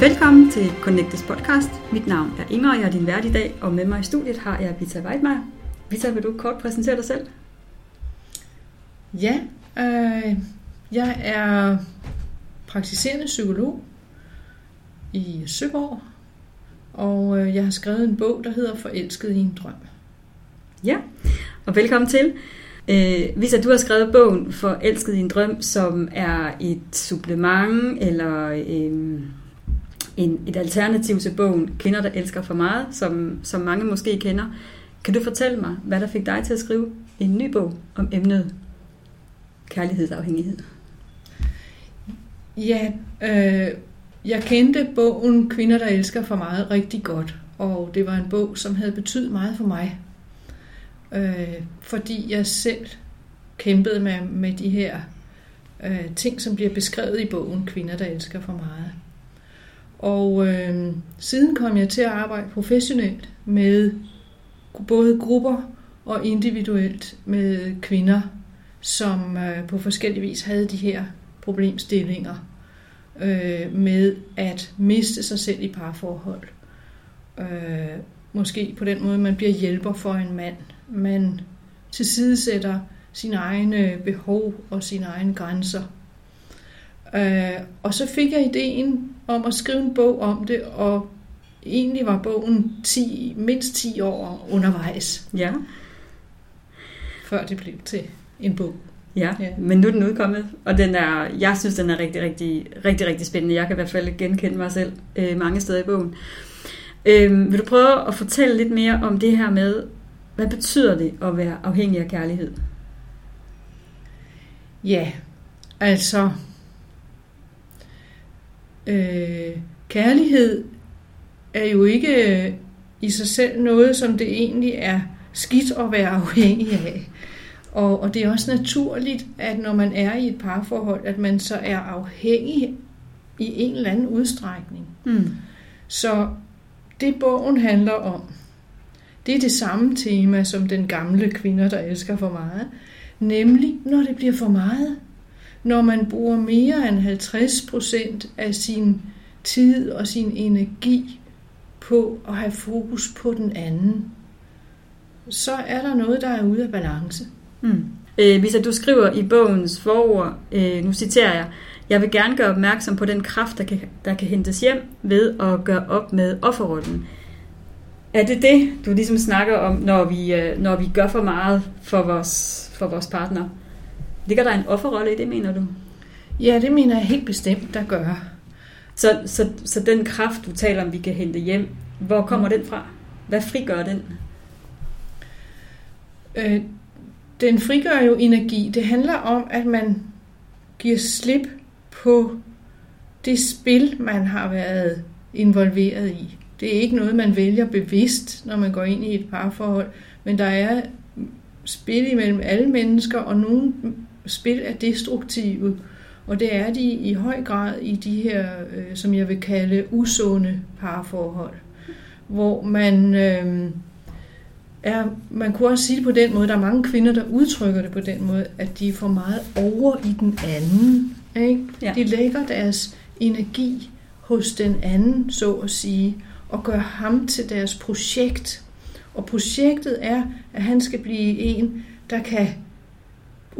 Velkommen til Connectes podcast. Mit navn er Inger, og jeg er din vært i dag, og med mig i studiet har jeg Vita Weidmeier. Vita, vil du kort præsentere dig selv? Ja, øh, jeg er praktiserende psykolog i Søborg, og øh, jeg har skrevet en bog, der hedder Forelsket i en drøm. Ja, og velkommen til. Øh, Visa, du har skrevet bogen Forelsket i en drøm, som er et supplement eller øh, en, et alternativ til bogen Kvinder, der elsker for meget, som, som mange måske kender. Kan du fortælle mig, hvad der fik dig til at skrive en ny bog om emnet kærlighedsafhængighed? Ja, øh, jeg kendte bogen Kvinder, der elsker for meget rigtig godt, og det var en bog, som havde betydet meget for mig, øh, fordi jeg selv kæmpede med, med de her øh, ting, som bliver beskrevet i bogen Kvinder, der elsker for meget. Og øh, siden kom jeg til at arbejde professionelt med både grupper og individuelt med kvinder, som øh, på forskellige vis havde de her problemstillinger øh, med at miste sig selv i parforhold. Øh, måske på den måde, man bliver hjælper for en mand. Man tilsidesætter sine egne behov og sine egne grænser. Øh, og så fik jeg ideen om at skrive en bog om det, og egentlig var bogen 10, mindst 10 år undervejs. Ja. Før det blev til en bog. Ja, ja, men nu er den udkommet, og den er, jeg synes, den er rigtig, rigtig, rigtig, rigtig spændende. Jeg kan i hvert fald genkende mig selv øh, mange steder i bogen. Øh, vil du prøve at fortælle lidt mere om det her med, hvad betyder det at være afhængig af kærlighed? Ja, altså øh, kærlighed er jo ikke øh, i sig selv noget, som det egentlig er skidt at være afhængig af. Og, og det er også naturligt, at når man er i et parforhold, at man så er afhængig i en eller anden udstrækning. Mm. Så det bogen handler om, det er det samme tema som den gamle kvinder, der elsker for meget. Nemlig, når det bliver for meget. Når man bruger mere end 50 procent af sin tid og sin energi på at have fokus på den anden, så er der noget, der er ude af balance. Mm. Øh, hvis du skriver i bogens forord, øh, nu citerer jeg, jeg vil gerne gøre opmærksom på den kraft, der kan, der kan hentes hjem ved at gøre op med offerrollen. Er det det, du ligesom snakker om, når vi, øh, når vi gør for meget for vores, for vores partner? Ligger der en offerrolle i det, mener du? Ja, det mener jeg helt bestemt, der gør. Så, så, så den kraft, du taler om, vi kan hente hjem, hvor kommer mm. den fra? Hvad frigør den? Øh, den frigør jo energi. Det handler om, at man giver slip på det spil, man har været involveret i. Det er ikke noget, man vælger bevidst, når man går ind i et parforhold, men der er spil imellem alle mennesker, og nogle spil er destruktive, og det er de i høj grad i de her, øh, som jeg vil kalde, usunde parforhold, hvor man... Øh, er, man kunne også sige det på den måde, der er mange kvinder, der udtrykker det på den måde, at de er for meget over i den anden. Ikke? Ja. De lægger deres energi hos den anden, så at sige, og gør ham til deres projekt. Og projektet er, at han skal blive en, der kan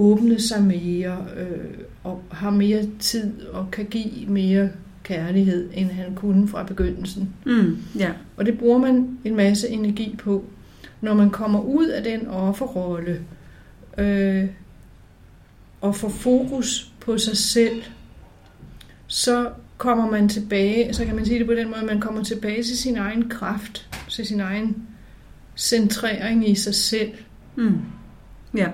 åbne sig mere, øh, og har mere tid, og kan give mere kærlighed, end han kunne fra begyndelsen. Mm, ja. Og det bruger man en masse energi på når man kommer ud af den offerrolle øh, og får fokus på sig selv, så kommer man tilbage, så kan man sige det på den måde, at man kommer tilbage til sin egen kraft, til sin egen centrering i sig selv. Mm. Ja.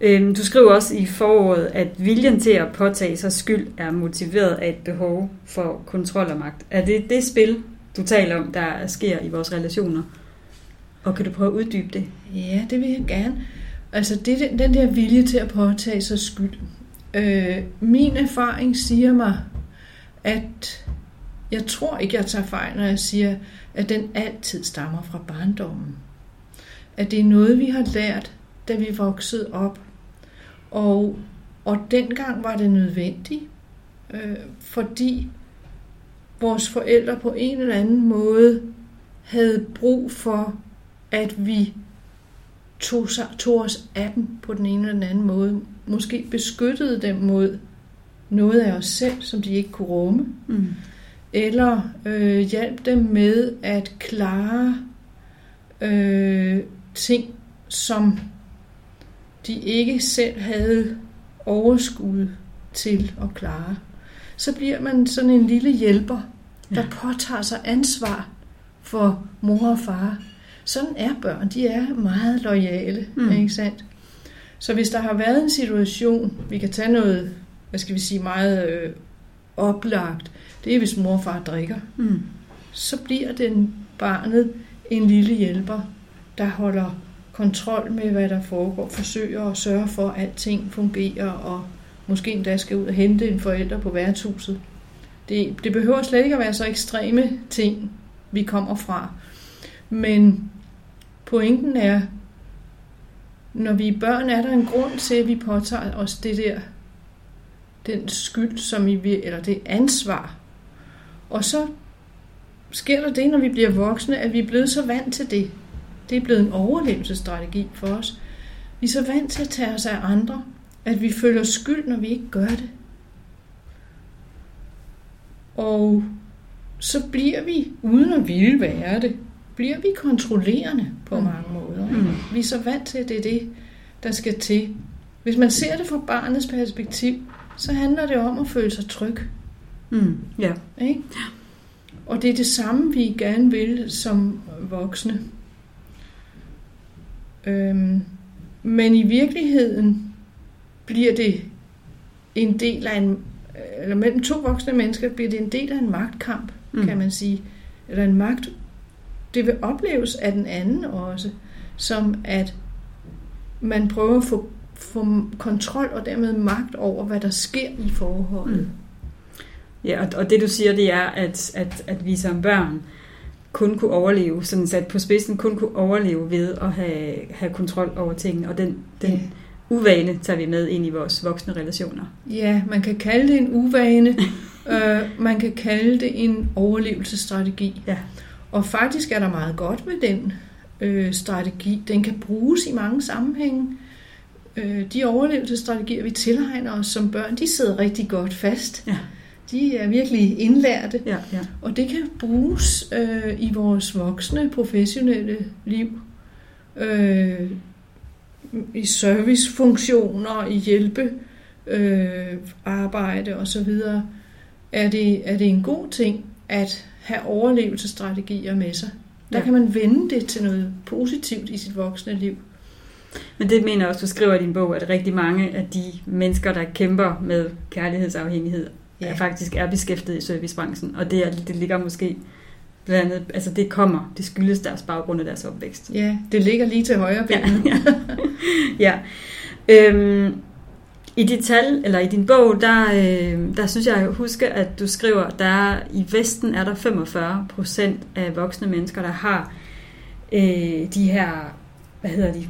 Øhm, du skriver også i foråret, at viljen til at påtage sig skyld er motiveret af et behov for kontrol og magt. Er det det spil, du taler om, der sker i vores relationer? Og kan du prøve at uddybe det? Ja, det vil jeg gerne. Altså det, den der vilje til at påtage sig skyld. Øh, min erfaring siger mig, at jeg tror ikke, jeg tager fejl, når jeg siger, at den altid stammer fra barndommen. At det er noget, vi har lært, da vi voksede op. Og, og dengang var det nødvendigt, øh, fordi vores forældre på en eller anden måde havde brug for, at vi tog, tog os af dem på den ene eller den anden måde. Måske beskyttede dem mod noget af os selv, som de ikke kunne rumme. Mm. Eller øh, hjalp dem med at klare øh, ting, som de ikke selv havde overskud til at klare. Så bliver man sådan en lille hjælper, der ja. påtager sig ansvar for mor og far. Sådan er børn. De er meget lojale, mm. ikke sandt? Så hvis der har været en situation, vi kan tage noget, hvad skal vi sige, meget øh, oplagt, det er, hvis mor og far drikker. Mm. Så bliver den barnet en lille hjælper, der holder kontrol med, hvad der foregår, forsøger at sørge for, at alting fungerer, og måske endda skal ud og hente en forælder på værtshuset. Det, det behøver slet ikke at være så ekstreme ting, vi kommer fra. Men pointen er, når vi er børn, er der en grund til, at vi påtager os det der, den skyld, som vi, eller det ansvar. Og så sker der det, når vi bliver voksne, at vi er blevet så vant til det. Det er blevet en overlevelsesstrategi for os. Vi er så vant til at tage os af andre, at vi føler skyld, når vi ikke gør det. Og så bliver vi, uden at ville være det, bliver vi kontrollerende på mm. mange måder. Mm. Vi er så vant til, at det er det, der skal til. Hvis man ser det fra barnets perspektiv, så handler det om at føle sig tryg. Mm. Ja. Ikke? Og det er det samme, vi gerne vil som voksne. Øhm, men i virkeligheden bliver det en del af en, eller mellem to voksne mennesker bliver det en del af en magtkamp, mm. kan man sige. Eller en magt, det vil opleves af den anden også, som at man prøver at få, få kontrol og dermed magt over, hvad der sker i forholdet. Mm. Ja, og, og det du siger, det er, at, at, at vi som børn kun kunne overleve, sådan sat på spidsen, kun kunne overleve ved at have, have kontrol over tingene, og den, den ja. uvane tager vi med ind i vores voksne relationer. Ja, man kan kalde det en uvane, øh, man kan kalde det en overlevelsesstrategi. Ja. Og faktisk er der meget godt med den øh, strategi. Den kan bruges i mange sammenhænge. Øh, de overlevelsesstrategier, vi tilegner os som børn, de sidder rigtig godt fast. Ja de er virkelig indlærte, ja, ja. og det kan bruges øh, i vores voksne professionelle liv. Øh, I servicefunktioner, i hjælpe øh, arbejde osv. Er det, er det en god ting at have overlevelsesstrategier med sig. Der ja. kan man vende det til noget positivt i sit voksne liv. Men det mener også, du skriver i din bog, at rigtig mange af de mennesker, der kæmper med kærlighedsafhængighed, ja. faktisk er beskæftiget i servicebranchen, og det, er, det ligger måske blandt andet, altså det kommer, det skyldes deres baggrund og deres opvækst. Ja, det ligger lige til højre benet. Ja, ja. ja. Øhm, I dit tal, eller i din bog, der, øh, der synes jeg huske, at du skriver, der er, i Vesten er der 45 procent af voksne mennesker, der har øh, de her, hvad hedder de?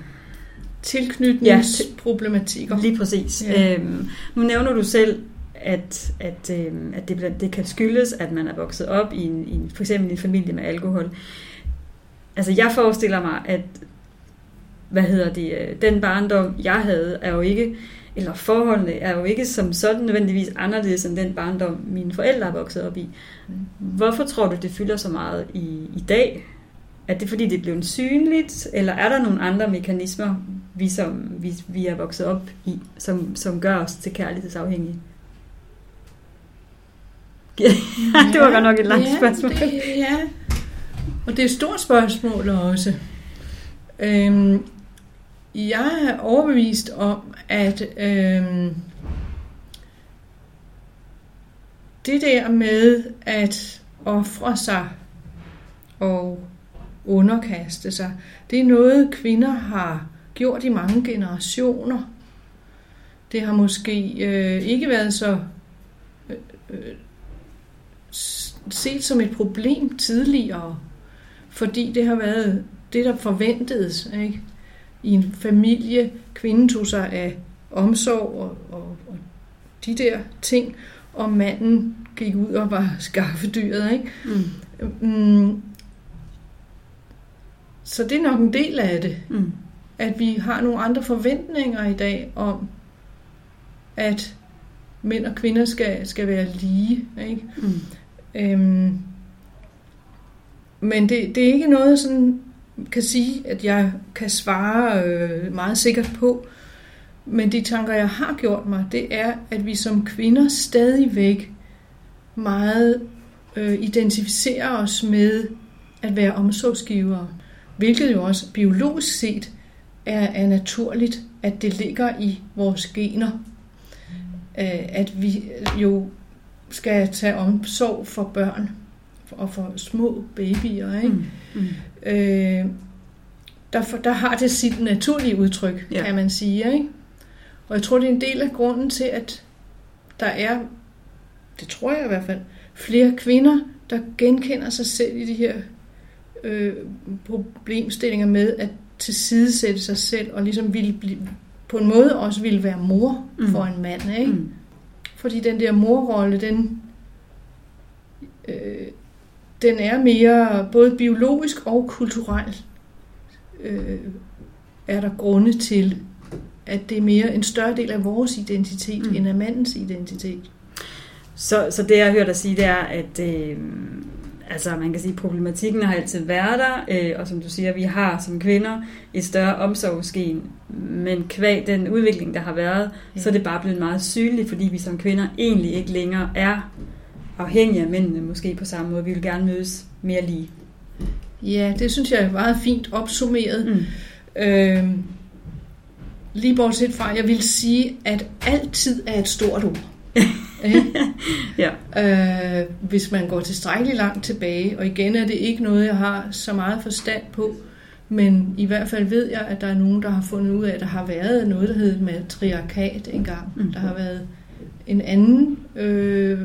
Tilknytningsproblematikker. Ja, lige præcis. Ja. Øhm, nu nævner du selv at, at, øh, at det, det kan skyldes, at man er vokset op i, en, i for eksempel en familie med alkohol. Altså jeg forestiller mig, at hvad hedder det, øh, den barndom, jeg havde, er jo ikke, eller forholdene er jo ikke som sådan nødvendigvis anderledes end den barndom, mine forældre er vokset op i. Hvorfor tror du, det fylder så meget i, i dag? Er det fordi, det er blevet synligt, eller er der nogle andre mekanismer, vi, som, vi, vi er vokset op i, som, som gør os til kærlighedsafhængige? Det var godt nok et langt ja, spørgsmål. Det, ja, og det er et stort spørgsmål også. Øhm, jeg er overbevist om, at øhm, det der med at ofre sig og underkaste sig, det er noget, kvinder har gjort i mange generationer. Det har måske øh, ikke været så øh, øh set som et problem tidligere, fordi det har været det, der forventedes ikke? i en familie. Kvinden tog sig af omsorg og, og, og de der ting, og manden gik ud og var skaffedyret. Ikke? Mm. Mm. Så det er nok en del af det, Mm. at vi har nogle andre forventninger i dag om, at mænd og kvinder skal, skal være lige. Ikke? Mm. Øhm, men det, det er ikke noget, jeg sådan kan sige, at jeg kan svare øh, meget sikkert på. Men de tanker, jeg har gjort mig, det er, at vi som kvinder stadigvæk meget øh, identificerer os med at være omsorgsgivere. Hvilket jo også biologisk set er, er naturligt, at det ligger i vores gener. Øh, at vi jo skal tage omsorg for børn og for små babyer. Ikke? Mm. Mm. Øh, der, for, der har det sit naturlige udtryk, Ja. kan man sige. Ikke? Og jeg tror, det er en del af grunden til, at der er, det tror jeg i hvert fald, flere kvinder, der genkender sig selv i de her øh, problemstillinger med at tilsidesætte sig selv, og ligesom ville blive, på en måde også ville være mor mm. for en mand. Ikke? Mm. Fordi den der morrolle, den, øh, den er mere både biologisk og kulturel. Øh, er der grunde til, at det er mere en større del af vores identitet, Mm. end af mandens identitet. Så, så det jeg har hørt dig sige, det er, at øh, altså, man kan sige, problematikken har altid været der, øh, og som du siger, vi har som kvinder et større omsorgsgen, men kvæg den udvikling, der har været, Ja. så er det bare blevet meget synligt, fordi vi som kvinder egentlig ikke længere er afhængige af mændene, måske på samme måde. Vi vil gerne mødes mere lige. Ja, det synes jeg er meget fint opsummeret. Mm. Øh, lige bortset fra, jeg vil sige, at altid er et stort ord. Ja. øh, hvis man går tilstrækkeligt langt tilbage. Og igen er det ikke noget, jeg har så meget forstand på. Men i hvert fald ved jeg, at der er nogen, der har fundet ud af, at der har været noget, der hedder matriarkat engang. Mhm. Der har været en anden øh,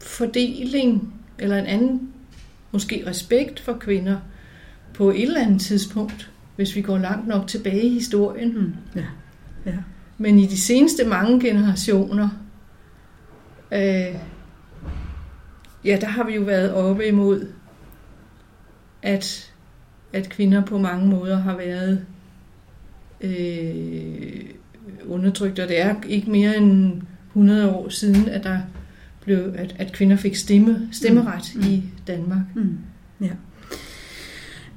fordeling, eller en anden måske respekt for kvinder på et eller andet tidspunkt, hvis vi går langt nok tilbage i historien. Mm. Ja. Ja. Men i de seneste mange generationer, øh, ja, der har vi jo været oppe imod, at, at kvinder på mange måder har været øh, undertrykt, og det er ikke mere end 100 år siden, at der blev, at, at kvinder fik stemme, stemmeret Mm. mm. Mm. i Danmark. Mm. Ja.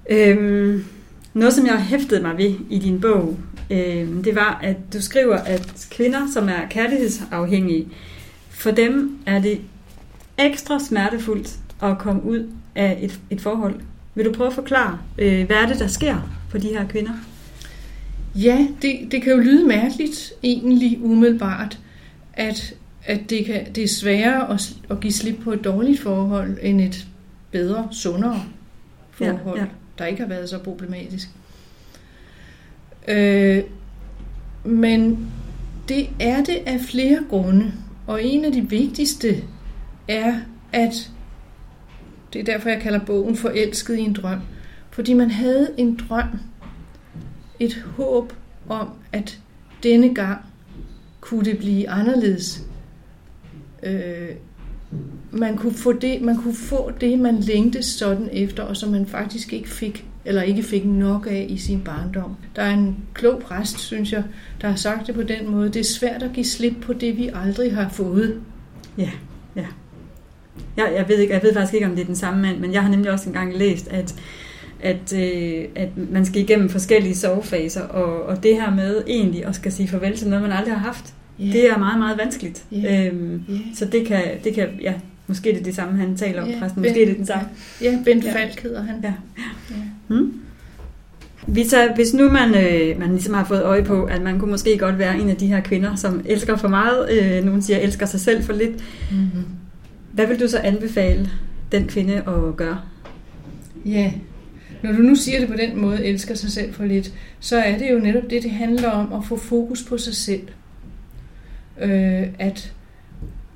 Øhm, noget, som jeg hæftede mig ved i din bog, øhm, det var, at du skriver, at kvinder, som er kærlighedsafhængige, for dem er det ekstra smertefuldt at komme ud af et, et forhold. Vil du prøve at forklare, øh, hvad er det, der sker for de her kvinder? Ja, det, det kan jo lyde mærkeligt egentlig umiddelbart, at, at det, kan, det er sværere at, at give slip på et dårligt forhold, end et bedre, sundere forhold, Ja, ja. der ikke har været så problematisk. Øh, men det er det af flere grunde, og en af de vigtigste er, at det er derfor, jeg kalder bogen Forelsket i en drøm. Fordi man havde en drøm, et håb om, at denne gang kunne det blive anderledes. Øh, man kunne få det, man kunne få det, man længtes sådan efter, og som man faktisk ikke fik, eller ikke fik nok af i sin barndom. Der er en klog præst, synes jeg, der har sagt det på den måde. Det er svært at give slip på det, vi aldrig har fået. Ja, ja. Jeg, jeg, ved ikke, jeg ved faktisk ikke, om det er den samme mand, men jeg har nemlig også engang læst, at, at, øh, at man skal igennem forskellige sovefaser, og, og det her med egentlig at skal sige farvel til noget, man aldrig har haft, Ja. det er meget, meget vanskeligt. Ja. Øhm, Ja. så det kan, det kan, ja, måske er det det samme, han taler om, Ja, præsten. Ben- Måske er det den samme. Ja, Bent Ja. Falk hedder han. Ja. ja. Hmm? Vita, hvis nu man, øh, man ligesom har fået øje på, at man kunne måske godt være en af de her kvinder, som elsker for meget, øh, nogen siger elsker sig selv for lidt, Mm-hmm. hvad vil du så anbefale den kvinde at gøre? Ja, når du nu siger det på den måde, elsker sig selv for lidt, så er det jo netop det, det handler om at få fokus på sig selv. Øh, at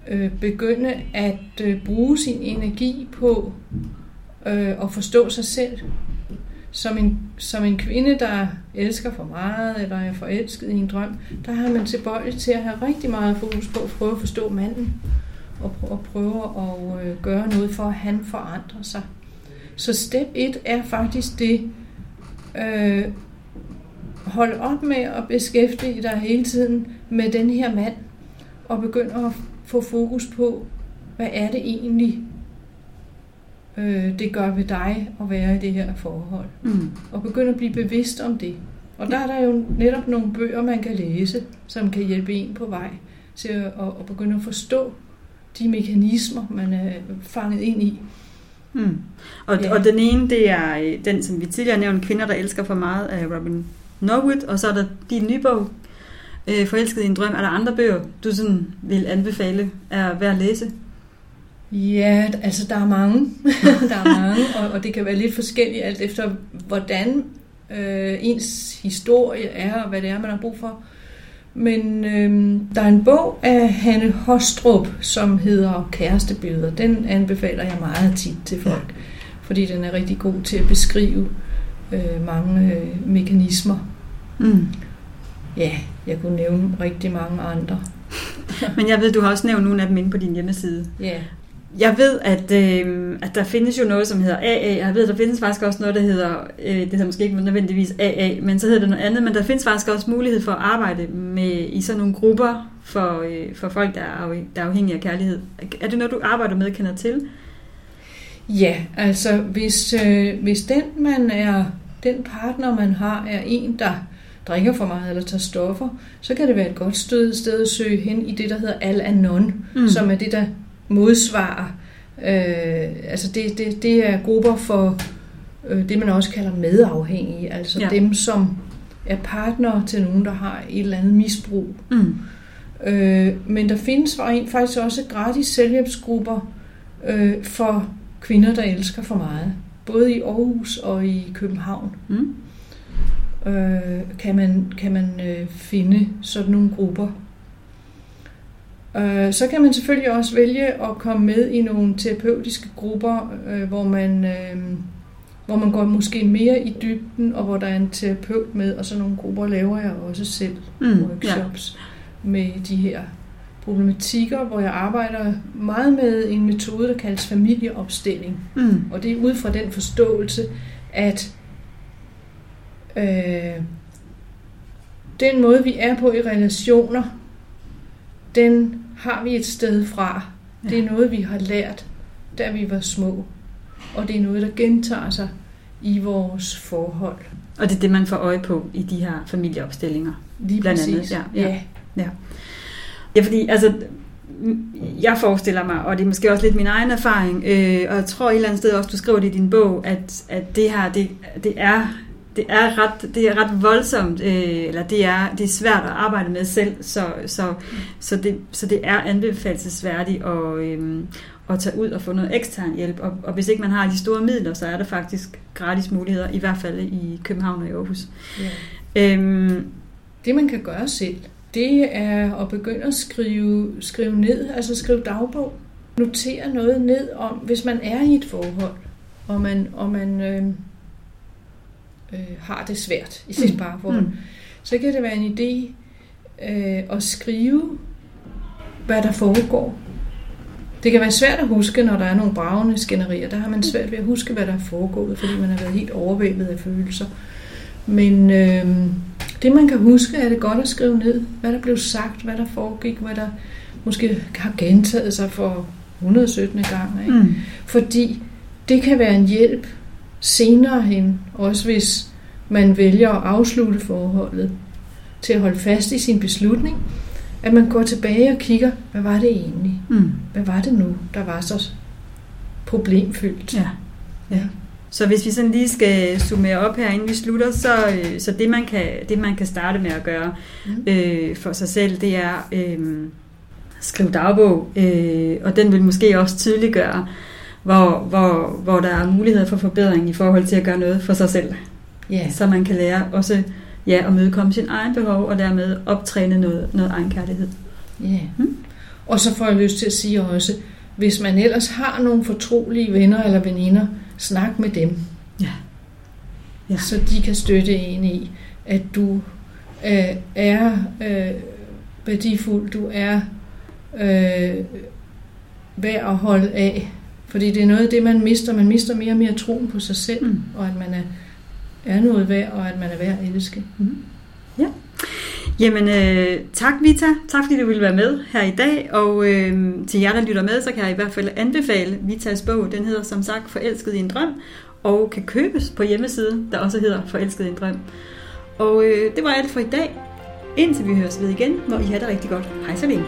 øh, begynde at øh, bruge sin energi på øh, at forstå sig selv. Som en, som en kvinde, der elsker for meget, eller er forelsket i en drøm, der har man tilbøjelighed til at have rigtig meget fokus på at prøve at forstå manden. og, og prøve at øh, gøre noget for, at han forandrer sig. Så step 1 er faktisk det, øh, hold op med at beskæftige dig hele tiden med den her mand, og begynd at få fokus på, hvad er det egentlig, øh, det gør ved dig at være i det her forhold. Mm. Og begynd at blive bevidst om det. Og der er der jo netop nogle bøger, man kan læse, som kan hjælpe en på vej til at, at begynde at forstå de mekanismer, man er fanget ind i. Mm. Og, Ja. og den ene, det er øh, den, som vi tidligere nævnte, Kvinder, der elsker for meget af Robin Norwood, og så er der din nye bog, øh, Forelsket i en drøm. Er der andre bøger, du sådan vil anbefale er værd at læse? Ja, altså der er mange, der er mange og, og det kan være lidt forskelligt alt efter, hvordan øh, ens historie er, og hvad det er, man har brug for. Men øh, der er en bog af Hanne Hostrup, som hedder Kærestebilleder. Den anbefaler jeg meget tit til folk, fordi den er rigtig god til at beskrive øh, mange øh, mekanismer. Mm. Ja, jeg kunne nævne rigtig mange andre. Men jeg ved, du har også nævnt nogle af dem inde på din hjemmeside. Ja, Jeg ved, at, øh, at der findes jo noget, som hedder AA. Jeg ved, at der findes faktisk også noget, der hedder, øh, det hedder måske ikke nødvendigvis AA, men så hedder det noget andet. Men der findes faktisk også mulighed for at arbejde med i sådan nogle grupper for, øh, for folk, der er, afhæ- der er afhængige af kærlighed. Er det noget, du arbejder med kender til? Ja, altså hvis, øh, hvis den man er, den partner man har er en, der drikker for meget eller tager stoffer, så kan det være et godt sted, sted at søge hen i det, der hedder Al-Anon, mm. som er det, der modsvarer. Øh, altså det, det, det er grupper for øh, det, man også kalder medafhængige, altså Ja. dem, som er partnere til nogen, der har et eller andet misbrug. Mm. Øh, men der findes faktisk også gratis selvhjælpsgrupper øh, for kvinder, der elsker for meget. Både i Aarhus og i København Mm. Øh, kan man, kan man øh, finde sådan nogle grupper. Øh, så kan man selvfølgelig også vælge at komme med i nogle terapeutiske grupper, øh, hvor man øh, hvor man går måske mere i dybden, og hvor der er en terapeut med, og sådan nogle grupper laver jeg også selv Mm. Workshops ja. med de her problematikker, hvor jeg arbejder meget med en metode, der kaldes familieopstilling. Mm. Og det er ud fra den forståelse, at øh, den måde, vi er på i relationer, den har vi et sted fra. Ja. Det er noget, vi har lært, da vi var små. Og det er noget, der gentager sig i vores forhold. Og det er det, man får øje på i de her familieopstillinger. Lige Blandt præcis. andet, ja, ja. ja. Ja, fordi altså, jeg forestiller mig, og det er måske også lidt min egen erfaring, øh, og jeg tror et eller andet sted også, du skriver det i din bog, at, at det her, det, det er det er ret, det er ret voldsomt, øh, eller det er, det er svært at arbejde med selv, så, så, så, det, så det er anbefalesværdigt at, øh, at tage ud og få noget ekstern hjælp. Og, og hvis ikke man har de store midler, så er der faktisk gratis muligheder, i hvert fald i København og i Aarhus. ja. Øhm, Det, man kan gøre selv, det er at begynde at skrive, skrive ned, altså skrive dagbog. Notere noget ned om, hvis man er i et forhold, og man, og man øh, øh, har det svært i sit Mm. parforhold, mm, så kan det være en idé øh, at skrive, hvad der foregår. Det kan være svært at huske, når der er nogle bravende skænderier. Der har man svært ved at huske, hvad der er foregået, fordi man har været helt overvældet af følelser. Men øh, det, man kan huske, er det godt at skrive ned, hvad der blev sagt, hvad der foregik, hvad der måske har gentaget sig for 117. gang. Ikke? mm, Fordi det kan være en hjælp senere hen, også hvis man vælger at afslutte forholdet, til at holde fast i sin beslutning, at man går tilbage og kigger, hvad var det egentlig? mm. Hvad var det nu, der var så problemfyldt? Ja. ja. Så hvis vi sådan lige skal summere op her, inden vi slutter, så, øh, så det, man kan, det man kan starte med at gøre Mm. øh, for sig selv, det er øh, skrive dagbog, øh, og den vil måske også tydeliggøre, hvor, hvor, hvor der er muligheder for forbedring i forhold til at gøre noget for sig selv. Ja. Så man kan lære også ja, at mødekomme sin egen behov, og dermed optræne noget, noget egenkærlighed. Ja. Mm. Og så får jeg lyst til at sige også, hvis man ellers har nogle fortrolige venner eller veninder, snak med dem. Ja. Ja. Så de kan støtte en i, at du øh, er øh, værdifuld, du er øh, værd at holde af. Fordi det er noget af det, man mister. Man mister mere og mere troen på sig selv, Mm. og at man er, er noget værd, og at man er værd at elske. Mm. Ja. Jamen, øh, tak Vita. Tak fordi du ville være med her i dag. Og øh, til jer, der lytter med, så kan jeg i hvert fald anbefale Vitas bog. Den hedder som sagt Forelsket i en drøm, og kan købes på hjemmesiden, der også hedder Forelsket i en drøm. Og øh, det var alt for i dag. Indtil vi høres ved igen, hvor I har det rigtig godt. Hej så længe.